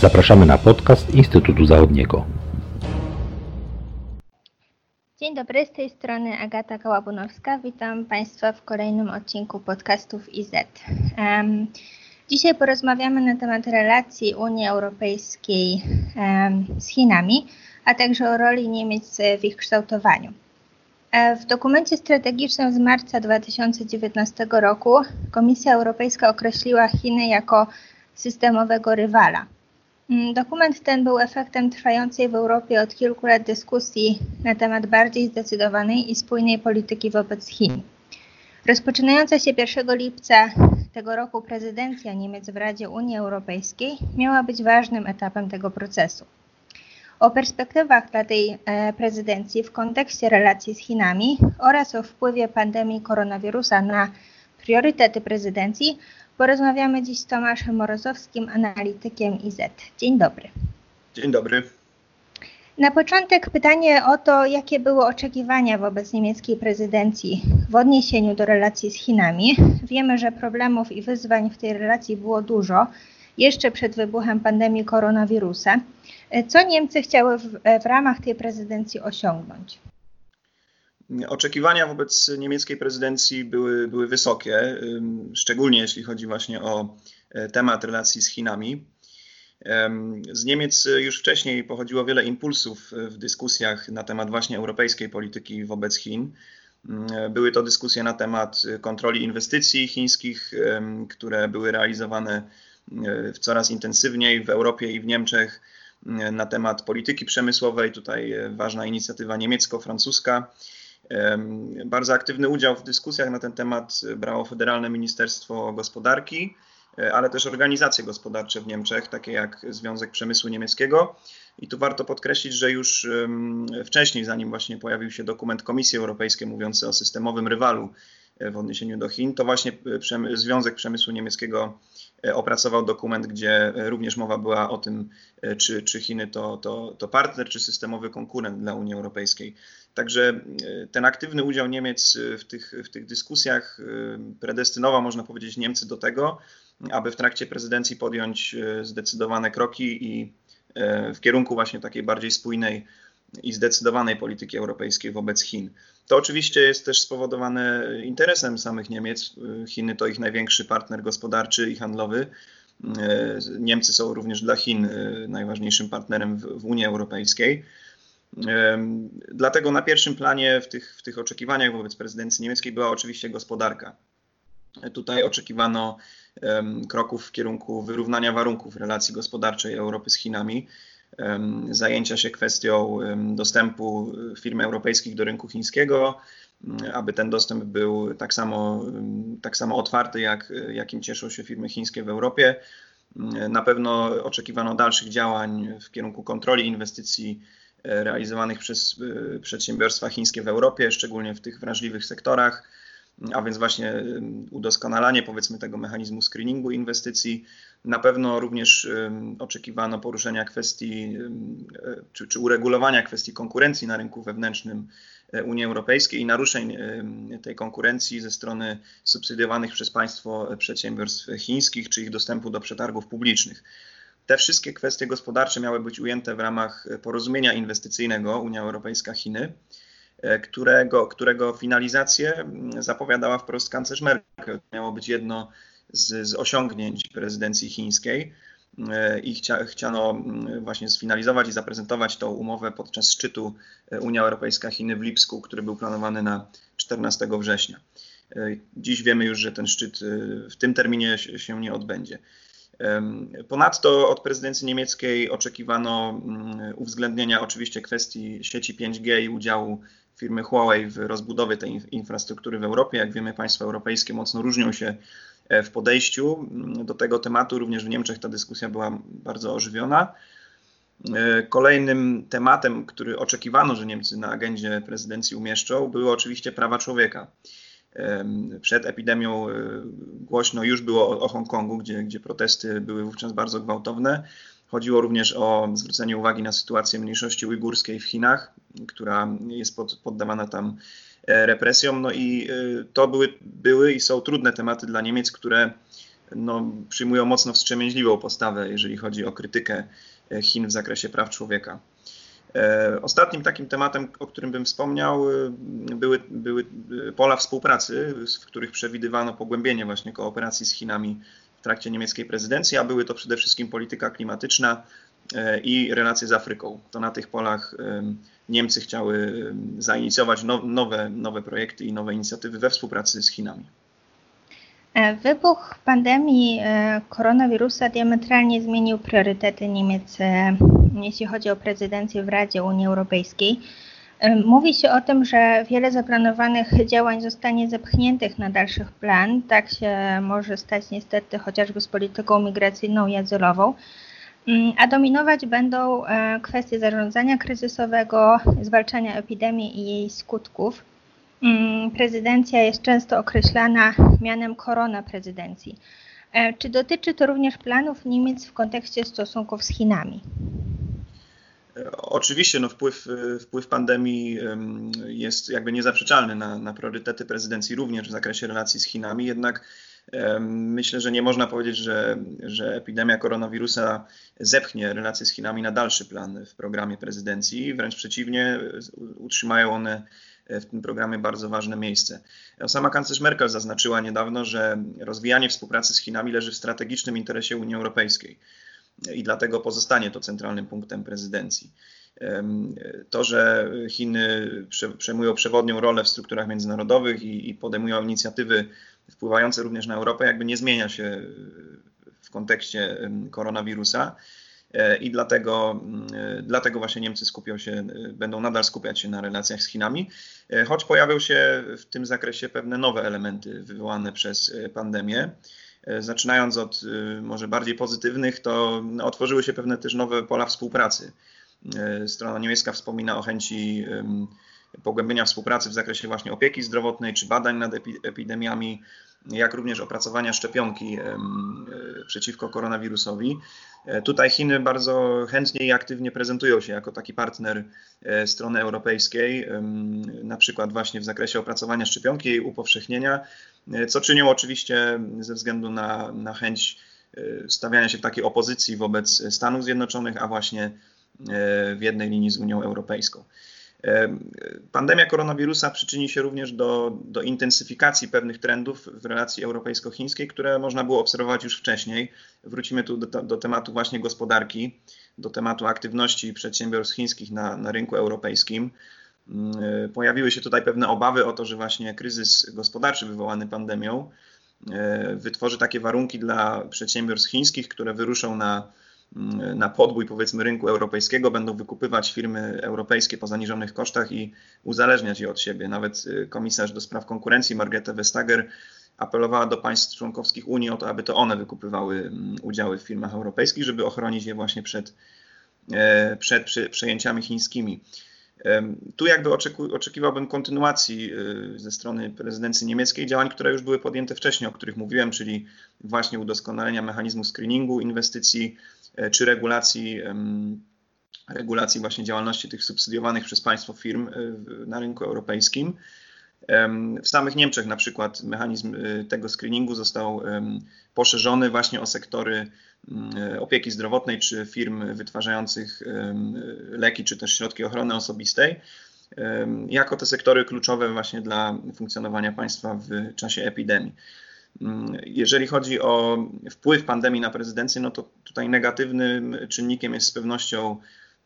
Zapraszamy na podcast Instytutu Zachodniego. Dzień dobry, z tej strony Agata Kałabunowska. Witam Państwa w kolejnym odcinku podcastów IZ. Um, dzisiaj porozmawiamy na temat relacji Unii Europejskiej um, z Chinami, a także o roli Niemiec w ich kształtowaniu. E, w dokumencie strategicznym z marca 2019 roku Komisja Europejska określiła Chiny jako systemowego rywala. Mm, dokument ten był efektem trwającej w Europie od kilku lat dyskusji na temat bardziej zdecydowanej i spójnej polityki wobec Chin. Rozpoczynająca się 1 lipca tego roku prezydencja Niemiec w Radzie Unii Europejskiej miała być ważnym etapem tego procesu. O perspektywach dla tej e, prezydencji w kontekście relacji z Chinami oraz o wpływie pandemii koronawirusa na priorytety prezydencji Porozmawiamy dziś z Tomaszem Morozowskim, analitykiem IZ. Dzień dobry. Dzień dobry. Na początek pytanie o to, jakie były oczekiwania wobec niemieckiej prezydencji w odniesieniu do relacji z Chinami. Wiemy, że problemów i wyzwań w tej relacji było dużo jeszcze przed wybuchem pandemii koronawirusa. Co Niemcy chciały w, w ramach tej prezydencji osiągnąć? Oczekiwania wobec niemieckiej prezydencji były, były wysokie, szczególnie jeśli chodzi właśnie o e, temat relacji z Chinami. Z Niemiec już wcześniej pochodziło wiele impulsów w dyskusjach na temat właśnie europejskiej polityki wobec Chin. Były to dyskusje na temat kontroli inwestycji chińskich, które były realizowane e, coraz intensywniej w Europie i w Niemczech, na temat polityki przemysłowej. Tutaj e, ważna inicjatywa niemiecko-francuska. Bardzo aktywny udział w dyskusjach na ten temat brało Federalne Ministerstwo Gospodarki, e, ale też organizacje gospodarcze w Niemczech, takie jak Związek Przemysłu Niemieckiego. I tu warto podkreślić, że już wcześniej, zanim właśnie pojawił się dokument Komisji Europejskiej mówiący o systemowym rywalu w odniesieniu do Chin, to właśnie e, Związek Przemysłu Niemieckiego opracował dokument, gdzie również mowa była o tym, czy, czy Chiny to, to, to partner, czy systemowy konkurent dla Unii Europejskiej. Także e, ten aktywny udział Niemiec e, w tych, w tych dyskusjach e, predestynował, można powiedzieć, Niemcy do tego, aby w trakcie prezydencji podjąć zdecydowane kroki i w kierunku właśnie takiej bardziej spójnej i zdecydowanej polityki europejskiej wobec Chin. To oczywiście jest też spowodowane interesem samych Niemiec. Chiny to ich największy partner gospodarczy i handlowy. Niemcy są również dla Chin najważniejszym partnerem w, Unii Europejskiej. Dlatego na pierwszym planie w tych, w tych oczekiwaniach wobec prezydencji niemieckiej była oczywiście gospodarka. Tutaj oczekiwano kroków w kierunku wyrównania warunków relacji gospodarczej Europy z Chinami, zajęcia się kwestią dostępu firm europejskich do rynku chińskiego, aby ten dostęp był tak samo, tak samo otwarty, jak, jakim cieszą się firmy chińskie w Europie. Na pewno oczekiwano dalszych działań w kierunku kontroli inwestycji E, realizowanych przez e, przedsiębiorstwa chińskie w Europie, szczególnie w tych wrażliwych sektorach, a więc właśnie e, udoskonalanie powiedzmy tego mechanizmu screeningu inwestycji. Na pewno również oczekiwano poruszenia kwestii czy, czy uregulowania kwestii konkurencji na rynku wewnętrznym Unii Europejskiej i naruszeń tej konkurencji ze strony subsydiowanych przez państwo przedsiębiorstw chińskich czy ich dostępu do przetargów publicznych. Te wszystkie kwestie gospodarcze miały być ujęte w ramach porozumienia inwestycyjnego Unia Europejska-Chiny, e, którego, którego finalizację mm, zapowiadała wprost kanclerz Merkel. Miało być jedno z, z osiągnięć prezydencji chińskiej e, i chcia, chciano mm, właśnie sfinalizować i zaprezentować tą umowę podczas szczytu e, Unia Europejska-Chiny w Lipsku, który był planowany na 14 września. Dziś wiemy już, że ten szczyt w tym terminie się nie odbędzie. Ponadto od prezydencji niemieckiej oczekiwano mm, uwzględnienia oczywiście kwestii sieci 5G i udziału firmy Huawei w rozbudowie tej infrastruktury w Europie. Jak wiemy, państwa europejskie mocno różnią się e, w podejściu mm, do tego tematu. Również w Niemczech ta dyskusja była bardzo ożywiona. E, kolejnym tematem, który oczekiwano, że Niemcy na agendzie prezydencji umieszczą, były oczywiście prawa człowieka. Przed epidemią e, głośno już było o Hongkongu, gdzie, gdzie protesty były wówczas bardzo gwałtowne. Chodziło również o zwrócenie uwagi na sytuację mniejszości ujgurskiej w Chinach, która jest pod, poddawana tam e, represjom. No i e, to były, były i są trudne tematy dla Niemiec, które no, przyjmują mocno wstrzemięźliwą postawę, jeżeli chodzi o krytykę Chin w zakresie praw człowieka. Ostatnim takim tematem, o którym bym wspomniał, były, były pola współpracy, w których przewidywano pogłębienie właśnie kooperacji z Chinami w trakcie niemieckiej prezydencji, a były to przede wszystkim polityka klimatyczna i relacje z Afryką. To na tych polach Niemcy chciały zainicjować nowe, nowe projekty i nowe inicjatywy we współpracy z Chinami. E, wybuch pandemii e, koronawirusa diametralnie zmienił priorytety Niemiec, e, jeśli chodzi o prezydencję w Radzie Unii Europejskiej. Mówi się o tym, że wiele zaplanowanych działań zostanie zepchniętych na dalszych plan. Tak się może stać niestety chociażby z polityką migracyjną i azylową. Mm, a dominować będą kwestie zarządzania kryzysowego, zwalczania epidemii i jej skutków. Mm, prezydencja jest często określana mianem korona prezydencji. E, czy dotyczy to również planów Niemiec w kontekście stosunków z Chinami? Oczywiście no, wpływ, wpływ pandemii jest jakby niezaprzeczalny na, na priorytety prezydencji również w zakresie relacji z Chinami, jednak myślę, że nie można powiedzieć, że, że epidemia koronawirusa zepchnie relacje z Chinami na dalszy plan w programie prezydencji. Wręcz przeciwnie, utrzymają one w tym programie bardzo ważne miejsce. Sama kanclerz Merkel zaznaczyła niedawno, że rozwijanie współpracy z Chinami leży w strategicznym interesie Unii Europejskiej i dlatego pozostanie to centralnym punktem prezydencji. To, że Chiny przejmują przewodnią rolę w strukturach międzynarodowych i, podejmują inicjatywy wpływające również na Europę, jakby nie zmienia się w kontekście koronawirusa. E, i dlatego, mm, e, dlatego właśnie Niemcy skupią się, e, będą nadal skupiać się na relacjach z Chinami, choć pojawią się w tym zakresie pewne nowe elementy wywołane przez pandemię. Zaczynając od może bardziej pozytywnych, to otworzyły się pewne też nowe pola współpracy. Strona niemiecka wspomina o chęci pogłębienia współpracy w zakresie właśnie opieki zdrowotnej czy badań nad epidemiami, jak również opracowania szczepionki przeciwko koronawirusowi. E, tutaj Chiny bardzo chętnie i aktywnie prezentują się jako taki partner e, strony europejskiej, na przykład właśnie w zakresie opracowania szczepionki, jej upowszechnienia, e, co czynią oczywiście ze względu na, na chęć stawiania się w takiej opozycji wobec Stanów Zjednoczonych, a właśnie w jednej linii z Unią Europejską. Pandemia koronawirusa przyczyni się również do, do intensyfikacji pewnych trendów w relacji europejsko-chińskiej, które można było obserwować już wcześniej. Wrócimy tu do, do tematu właśnie gospodarki, do tematu aktywności przedsiębiorstw chińskich na, na rynku europejskim. Pojawiły się tutaj pewne obawy o to, że właśnie kryzys gospodarczy wywołany pandemią e, wytworzy takie warunki dla przedsiębiorstw chińskich, które wyruszą na na podbój powiedzmy rynku europejskiego, będą wykupywać firmy europejskie po zaniżonych kosztach i uzależniać je od siebie. Nawet y, komisarz do spraw konkurencji Margrethe Vestager apelowała do państw członkowskich Unii o to, aby to one wykupywały mm, udziały w firmach europejskich, żeby ochronić je właśnie przed, e, przed przejęciami chińskimi. Tu jakby oczekiwałbym kontynuacji y, ze strony prezydencji niemieckiej działań, które już były podjęte wcześniej, o których mówiłem, czyli właśnie udoskonalenia mechanizmu screeningu inwestycji, czy regulacji, regulacji właśnie działalności tych subsydiowanych przez państwo firm e, na rynku europejskim. W samych Niemczech na przykład mechanizm e, tego screeningu został poszerzony właśnie o sektory opieki zdrowotnej czy firm wytwarzających leki czy też środki ochrony osobistej jako te sektory kluczowe właśnie dla funkcjonowania państwa w czasie epidemii. Jeżeli chodzi o wpływ pandemii na prezydencję, no to tutaj negatywnym czynnikiem jest z pewnością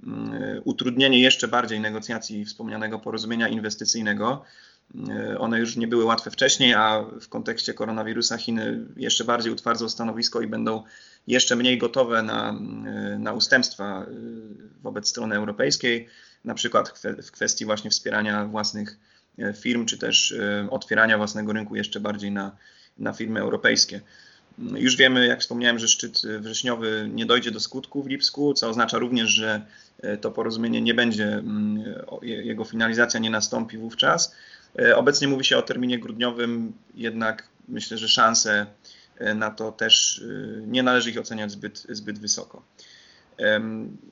mm, utrudnienie jeszcze bardziej negocjacji wspomnianego porozumienia inwestycyjnego. One już nie były łatwe wcześniej, a w kontekście koronawirusa Chiny jeszcze bardziej utwardzą stanowisko i będą jeszcze mniej gotowe na, na ustępstwa y, wobec strony europejskiej, na przykład w kwestii właśnie wspierania własnych y, firm, czy też y, otwierania własnego rynku jeszcze bardziej na, na firmy europejskie. Już wiemy, jak wspomniałem, że szczyt wrześniowy nie dojdzie do skutku w Lipsku, co oznacza również, że e, to porozumienie nie będzie, mm, jego finalizacja nie nastąpi wówczas. E, obecnie mówi się o terminie grudniowym, jednak myślę, że szanse e, na to też nie należy ich oceniać zbyt, zbyt wysoko.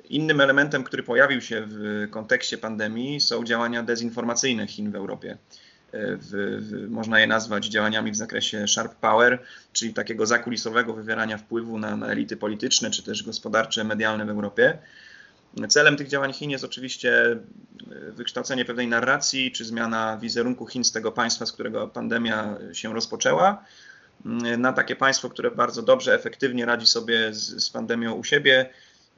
Innym elementem, który pojawił się w kontekście pandemii, są działania dezinformacyjne Chin w Europie. W, w, można je nazwać działaniami w zakresie sharp power, czyli takiego zakulisowego wywierania wpływu na, na elity polityczne czy też gospodarcze, medialne w Europie. Celem tych działań Chin jest oczywiście wykształcenie pewnej narracji czy zmiana wizerunku Chin z tego państwa, z którego pandemia się rozpoczęła, na takie państwo, które bardzo dobrze, efektywnie radzi sobie z, z pandemią u siebie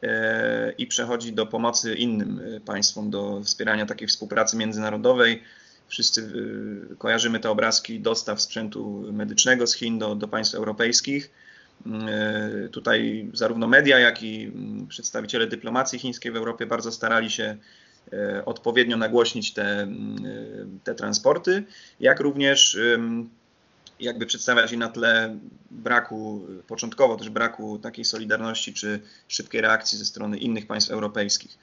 e, i przechodzi do pomocy innym państwom, do wspierania takiej współpracy międzynarodowej. Wszyscy e, kojarzymy te obrazki dostaw sprzętu medycznego z Chin do, do państw europejskich. E, tutaj zarówno media, jak i przedstawiciele dyplomacji chińskiej w Europie bardzo starali się odpowiednio nagłośnić te, te transporty, jak również jakby przedstawiać i na tle braku, początkowo też braku takiej solidarności czy szybkiej reakcji ze strony innych państw europejskich.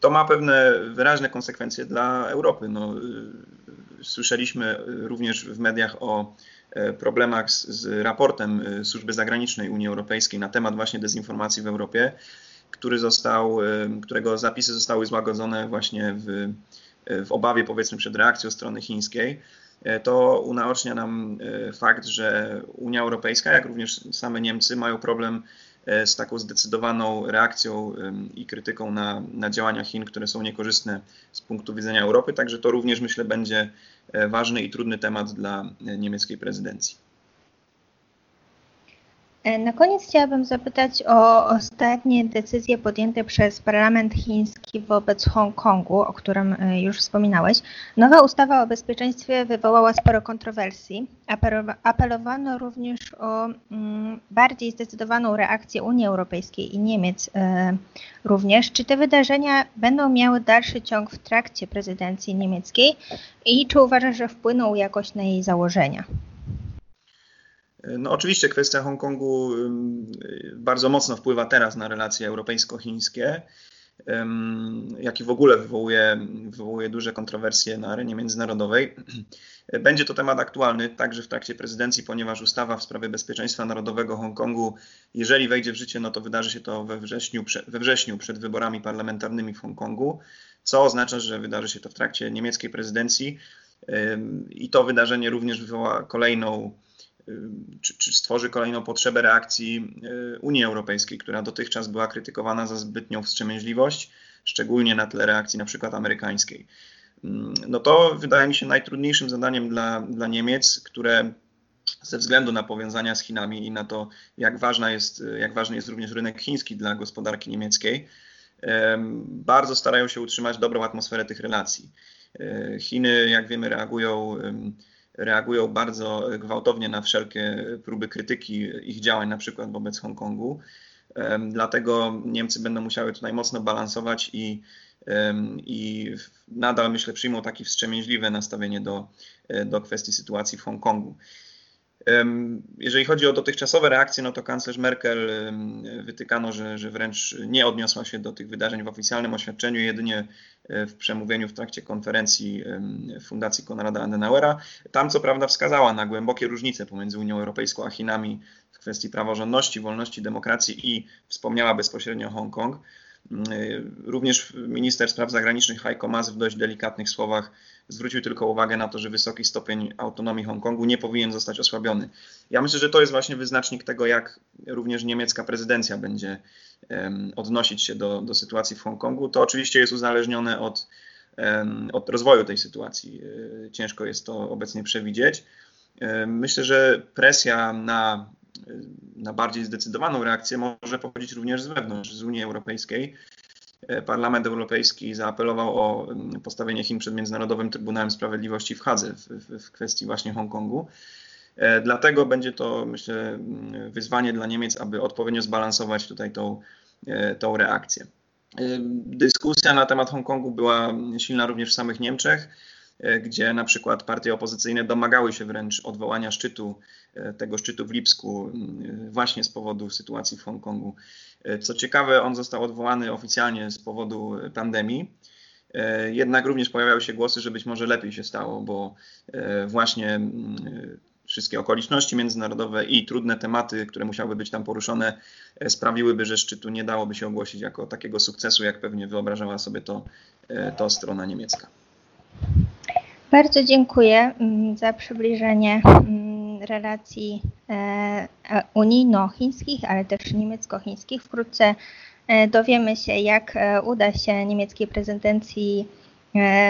To ma pewne wyraźne konsekwencje dla Europy. No, y, słyszeliśmy również w mediach o e, problemach z, z raportem y, Służby Zagranicznej Unii Europejskiej na temat właśnie dezinformacji w Europie, który został, którego zapisy zostały złagodzone właśnie w, w obawie powiedzmy przed reakcją strony chińskiej. E, to unaocznia nam fakt, że Unia Europejska, jak również same Niemcy mają problem z taką zdecydowaną reakcją i krytyką na, na działania Chin, które są niekorzystne z punktu widzenia Europy. Także to również myślę będzie ważny i trudny temat dla niemieckiej prezydencji. E, na koniec chciałabym zapytać o ostatnie decyzje podjęte przez parlament chiński wobec Hongkongu, o którym e, już wspominałeś. Nowa ustawa o bezpieczeństwie wywołała sporo kontrowersji. Apelowano również o mm, bardziej zdecydowaną reakcję Unii Europejskiej i Niemiec e, również. Czy te wydarzenia będą miały dalszy ciąg w trakcie prezydencji niemieckiej i czy uważasz, że wpłyną jakoś na jej założenia? No oczywiście kwestia Hongkongu bardzo mocno wpływa teraz na relacje europejsko-chińskie, jak i w ogóle wywołuje, wywołuje duże kontrowersje na arenie międzynarodowej. Będzie to temat aktualny także w trakcie prezydencji, ponieważ ustawa w sprawie bezpieczeństwa narodowego Hongkongu, jeżeli wejdzie w życie, no to wydarzy się to we wrześniu, we wrześniu przed wyborami parlamentarnymi w Hongkongu, co oznacza, że wydarzy się to w trakcie niemieckiej prezydencji i to wydarzenie również wywoła kolejną czy, czy stworzy kolejną potrzebę reakcji y, Unii Europejskiej, która dotychczas była krytykowana za zbytnią wstrzemięźliwość, szczególnie na tle reakcji na przykład amerykańskiej. Mm, no to wydaje mi się najtrudniejszym zadaniem dla, dla Niemiec, które ze względu na powiązania z Chinami i na to, jak, ważna jest, jak ważny jest również rynek chiński dla gospodarki niemieckiej, bardzo starają się utrzymać dobrą atmosferę tych relacji. E, Chiny, jak wiemy, reagują reagują bardzo gwałtownie na wszelkie próby krytyki ich działań, na przykład wobec Hongkongu. Dlatego Niemcy będą musiały tutaj mocno balansować i, i nadal, myślę, przyjmą takie wstrzemięźliwe nastawienie do, do kwestii sytuacji w Hongkongu. Jeżeli chodzi o dotychczasowe reakcje, no to kanclerz Merkel wytykano, że, że wręcz nie odniosła się do tych wydarzeń w oficjalnym oświadczeniu, jedynie e, w przemówieniu w trakcie konferencji Fundacji Konrada Adenauera. Tam co prawda wskazała na głębokie różnice pomiędzy Unią Europejską a Chinami w kwestii praworządności, wolności, demokracji i wspomniała bezpośrednio Hongkong. Również minister spraw zagranicznych Heiko Maas w dość delikatnych słowach zwrócił tylko uwagę na to, że wysoki stopień autonomii Hongkongu nie powinien zostać osłabiony. Ja myślę, że to jest właśnie wyznacznik tego, jak również niemiecka prezydencja będzie odnosić się do, do sytuacji w Hongkongu. To oczywiście jest uzależnione od, od rozwoju tej sytuacji. E, ciężko jest to obecnie przewidzieć. Myślę, że presja na, na bardziej zdecydowaną reakcję może pochodzić również z wewnątrz, z Unii Europejskiej. E, Parlament Europejski zaapelował o mm, postawienie Chin przed Międzynarodowym Trybunałem Sprawiedliwości w Hadze w, w, w kwestii właśnie Hongkongu. E, dlatego będzie to, myślę, mm, wyzwanie dla Niemiec, aby odpowiednio zbalansować tutaj tą, e, tą reakcję. Dyskusja na temat Hongkongu była silna również w samych Niemczech, gdzie na przykład partie opozycyjne domagały się wręcz odwołania szczytu, tego szczytu w Lipsku mm, właśnie z powodu sytuacji w Hongkongu. Co ciekawe, on został odwołany oficjalnie z powodu pandemii. E, jednak również pojawiały się głosy, że być może lepiej się stało, bo e, właśnie wszystkie okoliczności międzynarodowe i trudne tematy, które musiały być tam poruszone, e, sprawiłyby, że szczytu nie dałoby się ogłosić jako takiego sukcesu, jak pewnie wyobrażała sobie to, to strona niemiecka. Bardzo dziękuję mm, za przybliżenie mm, relacji e, unijno-chińskich, ale też niemiecko-chińskich. Wkrótce e, dowiemy się, jak e, uda się niemieckiej prezydencji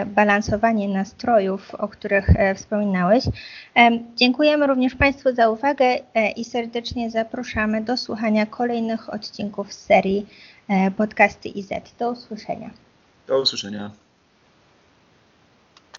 balansowanie nastrojów, o których wspominałeś. Dziękujemy również Państwu za uwagę i serdecznie zapraszamy do słuchania kolejnych odcinków z serii podcasty IZ. Do usłyszenia. Do usłyszenia.